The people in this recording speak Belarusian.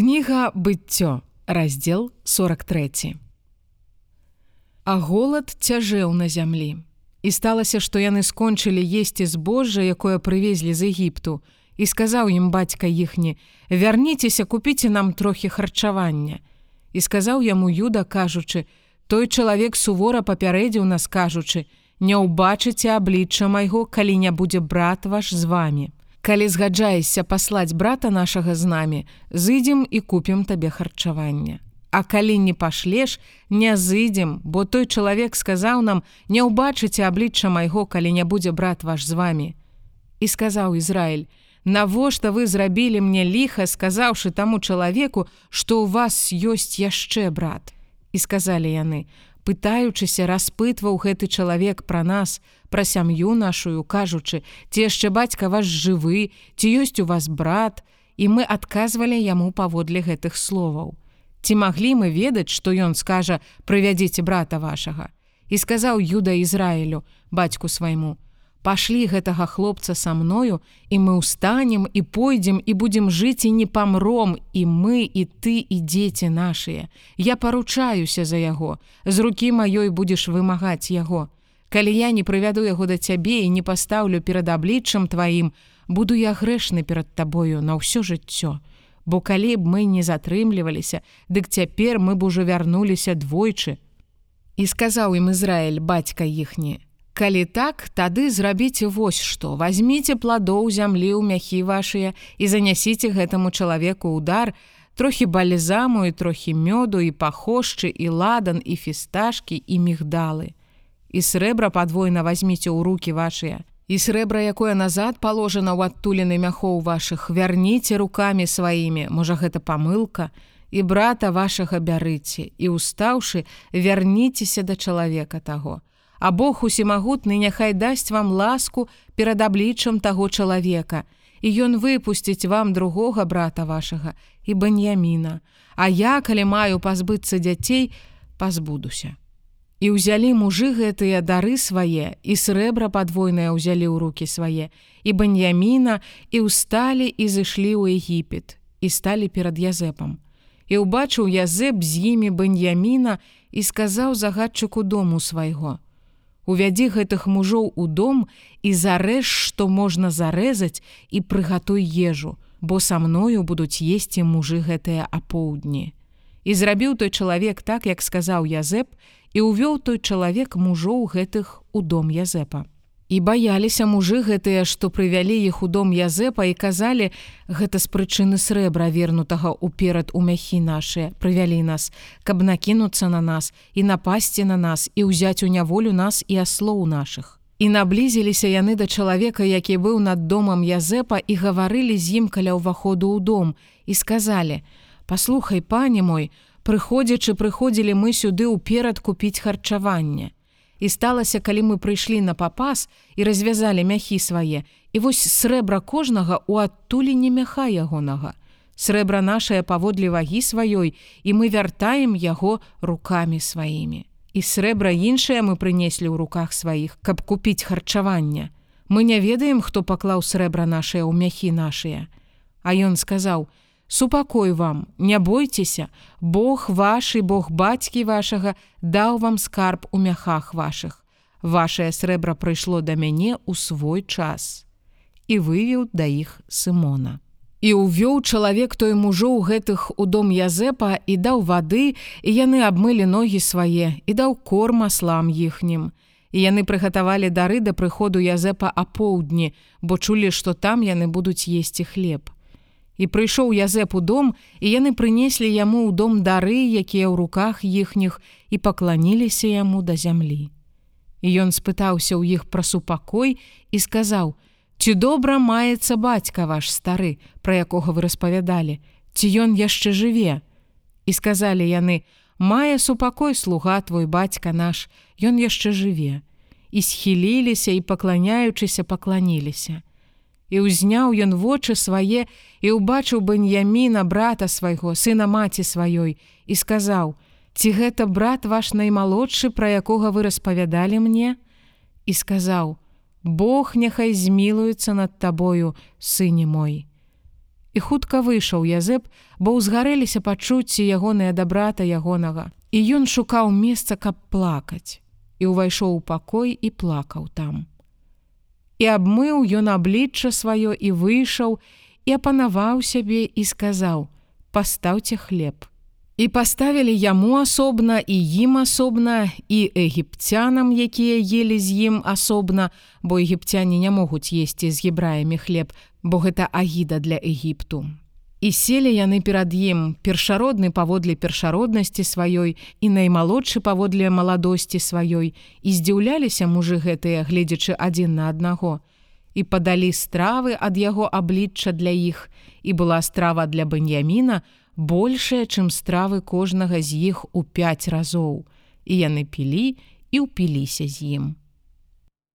Кніга быццё, раздзел 43. А голад цяжэў на зямлі. І сталася, што яны скончылі есці збожжа, якое прывезлі з Егіпту, і сказаў ім бацька іхні: « Вярніцеся, купіце нам трохі харчавання. І сказаў яму юда, кажучы: « Той чалавек сувора папярэдзіў нас кажучы: « Не ўбачыце аблічча майго, калі не будзе брат ваш з вами калі згаджаешся паслаць брата нашага з намі, зыдзем і купім табе харчаванне. А калі не пашлеш, не зыдзем, бо той чалавек сказаў нам: не ўбачыце аблічча майго, калі не будзе брат ваш з вами. І сказаў Ізраіль: Навошта вы зрабілі мне ліха, сказаўшы таму чалавеку, што ў вас ёсць яшчэ брат. І сказалі яны: пытаючыся распытваў гэты чалавек пра нас, пра сям'ю нашую, кажучы, ці яшчэ бацька ваш жывы, ці ёсць у вас брат, і мы адказвалі яму паводле гэтых словаў. Ці маглі мы ведаць, што ён скажа: прывядзіце брата вашага. І сказаў юда Ізраілю, бацьку свайму: пашлі гэтага хлопца са мною і мы ўстанем і пойдзем і будзем жыць і не памром і мы і ты і дзеці нашыя я паручаюся за яго. З рукі маёй будзеш вымагаць яго. Калі я не прывяду яго да цябе і не пастаўлю перад абліччам тваім буду я грэшны перад табою на ўсё жыццё. Бо калі б мы не затрымліваліся дык цяпер мы б ужо вярнуліся двойчы. І сказаў ім Ізраіль бацька іхні Калі так, тады зрабіце вось што, возьміце пладоў зямлі ў мяхі вашыя і занясіце гэтаму чалавеку удар, трохі бальзаму і трохі мёду і пахошчы і ладан і фісташкі і мігдалы. І срэбра падвойна возьміце ў руки вашыя. І срэбра, якое назад паложана ў адтуліны мяхоў вашых, вярніце рукамі сваімі, можа гэта памылка, і брата вашага бярыце. І устаўшы, вярніцеся да чалавека таго а Бог усімагутны няхай дасць вам ласку перад абліччам таго чалавека, і ён выпусціць вам другога брата вашага і баньяміна, А я, калі маю пазбыцца дзяцей, пазбудуся. І ўзялі мужы гэтыя дары свае і срэбра падвойнае ўзялі ў руки свае, і баньяміна і ўсталі і зышлі ў Егіпет і сталі перад Язэпам. І ўбачыў Язэп з імі баньяміна і сказаў загадчыку дому свайго: Увядзі гэтых мужоў у дом і зарэж, што можна зарэзаць і прыгатуй ежу, бо са мною будуць есці мужы гэтыя апоўдні. І зрабіў той чалавек так, як сказаў Язэп, і ўвёў той чалавек мужоў гэтых у дом Язэпа. І баяліся мужы гэтыя, што прывялі іх у дом Язэпа і казалі: гэта з прычыны срэбра вернутага ўперад у мяхі нашыя прывялі нас, каб накінуцца на нас і напасці на нас і ўзяць у няволю нас і аслоў нашых. І наблізіліся яны да чалавека, які быў над домам Язэпа і гаварылі з ім каля ўваходу ў дом і сказалі: « Паслухай, пане мой, прыходзячы прыходзілі мы сюды ўперад купіць харчаванне. І сталася, калі мы прыйшлі на папас і развязалі мяхі свае, і вось срэбра кожнага ў адтуліне мяха ягонага. Срэбра нашае паводле вагі сваёй, і мы вяртаем яго рукамі сваімі. І срэбра іншае мы прынеслі ў руках сваіх, каб купіць харчаванне. Мы не ведаем, хто паклаў срэбра нашыя ў мяхі нашыя. А ён сказаў: « Супакой вам, не бойцеся, Бог ваш і Бог бацькі вашага даў вам скарб у мяхах вашых. Вашае срэбра прыйшло да мяне ў свой час і вывеў да іх Сымона. І ўвёў чалавек той мужоў гэтых у дом Язэпа і даў вады, і яны абмылі ногі свае і даў корм аслам іхнім. І яны прыгатавалі дары да прыходу Язэпа апоўдні, бо чулі, што там яны будуць есці хлеб. І прыйшоў Язэп у дом, і яны прынеслі яму ў дом дары, якія ў руках іхніх і пакланіліся яму да зямлі. І ён спытаўся ў іх пра супакой і сказаў: « Ці добра маецца бацька ваш стары, пра якога вы распавядалі, ці ён яшчэ жыве. І сказалі яны: « Мае супакой слуга твой бацька наш, ён яшчэ жыве. І схіліліся і пакланяючыся пакланіліся і ўзняў ён вочы свае і ўбачыў баньяміна брата свайго сына маці сваёй і сказаў: ці гэта брат ваш наймалодшы пра якога вы распавядалі мне і сказаў: Бог няхай змілуецца над табою сыне мой і хутка выйшаў Язэп, бо ўзгарэліся пачуцці ягоныя дабрата ягонага. І ён шукаў месца, каб плакаць. І ўвайшоў у пакой і плакаў там. І абмыў ён аблічча сваё і выйшаў і апанаваў сябе і сказаў: « Пастаўце хлеб. І паставілі яму асобна і ім асобна і егіпцянам, якія елі з ім асобна, бо егіпцяне не могуць есці з гебраямі хлеб, бо гэта агіда для Егіпту. І селі яны перад ім першародны паводле першароднасці сваёй і наймалодшы паводле маладосці сваёй і здзіўляліся мужы гэтыя, гледзячы адзін на аднаго. І падалі стравы ад яго аблічча для іх, і была страва для баньяміна, большая, чым стравы кожнага з іх у пяць разоў, і яны пілі і ўпіліся з ім.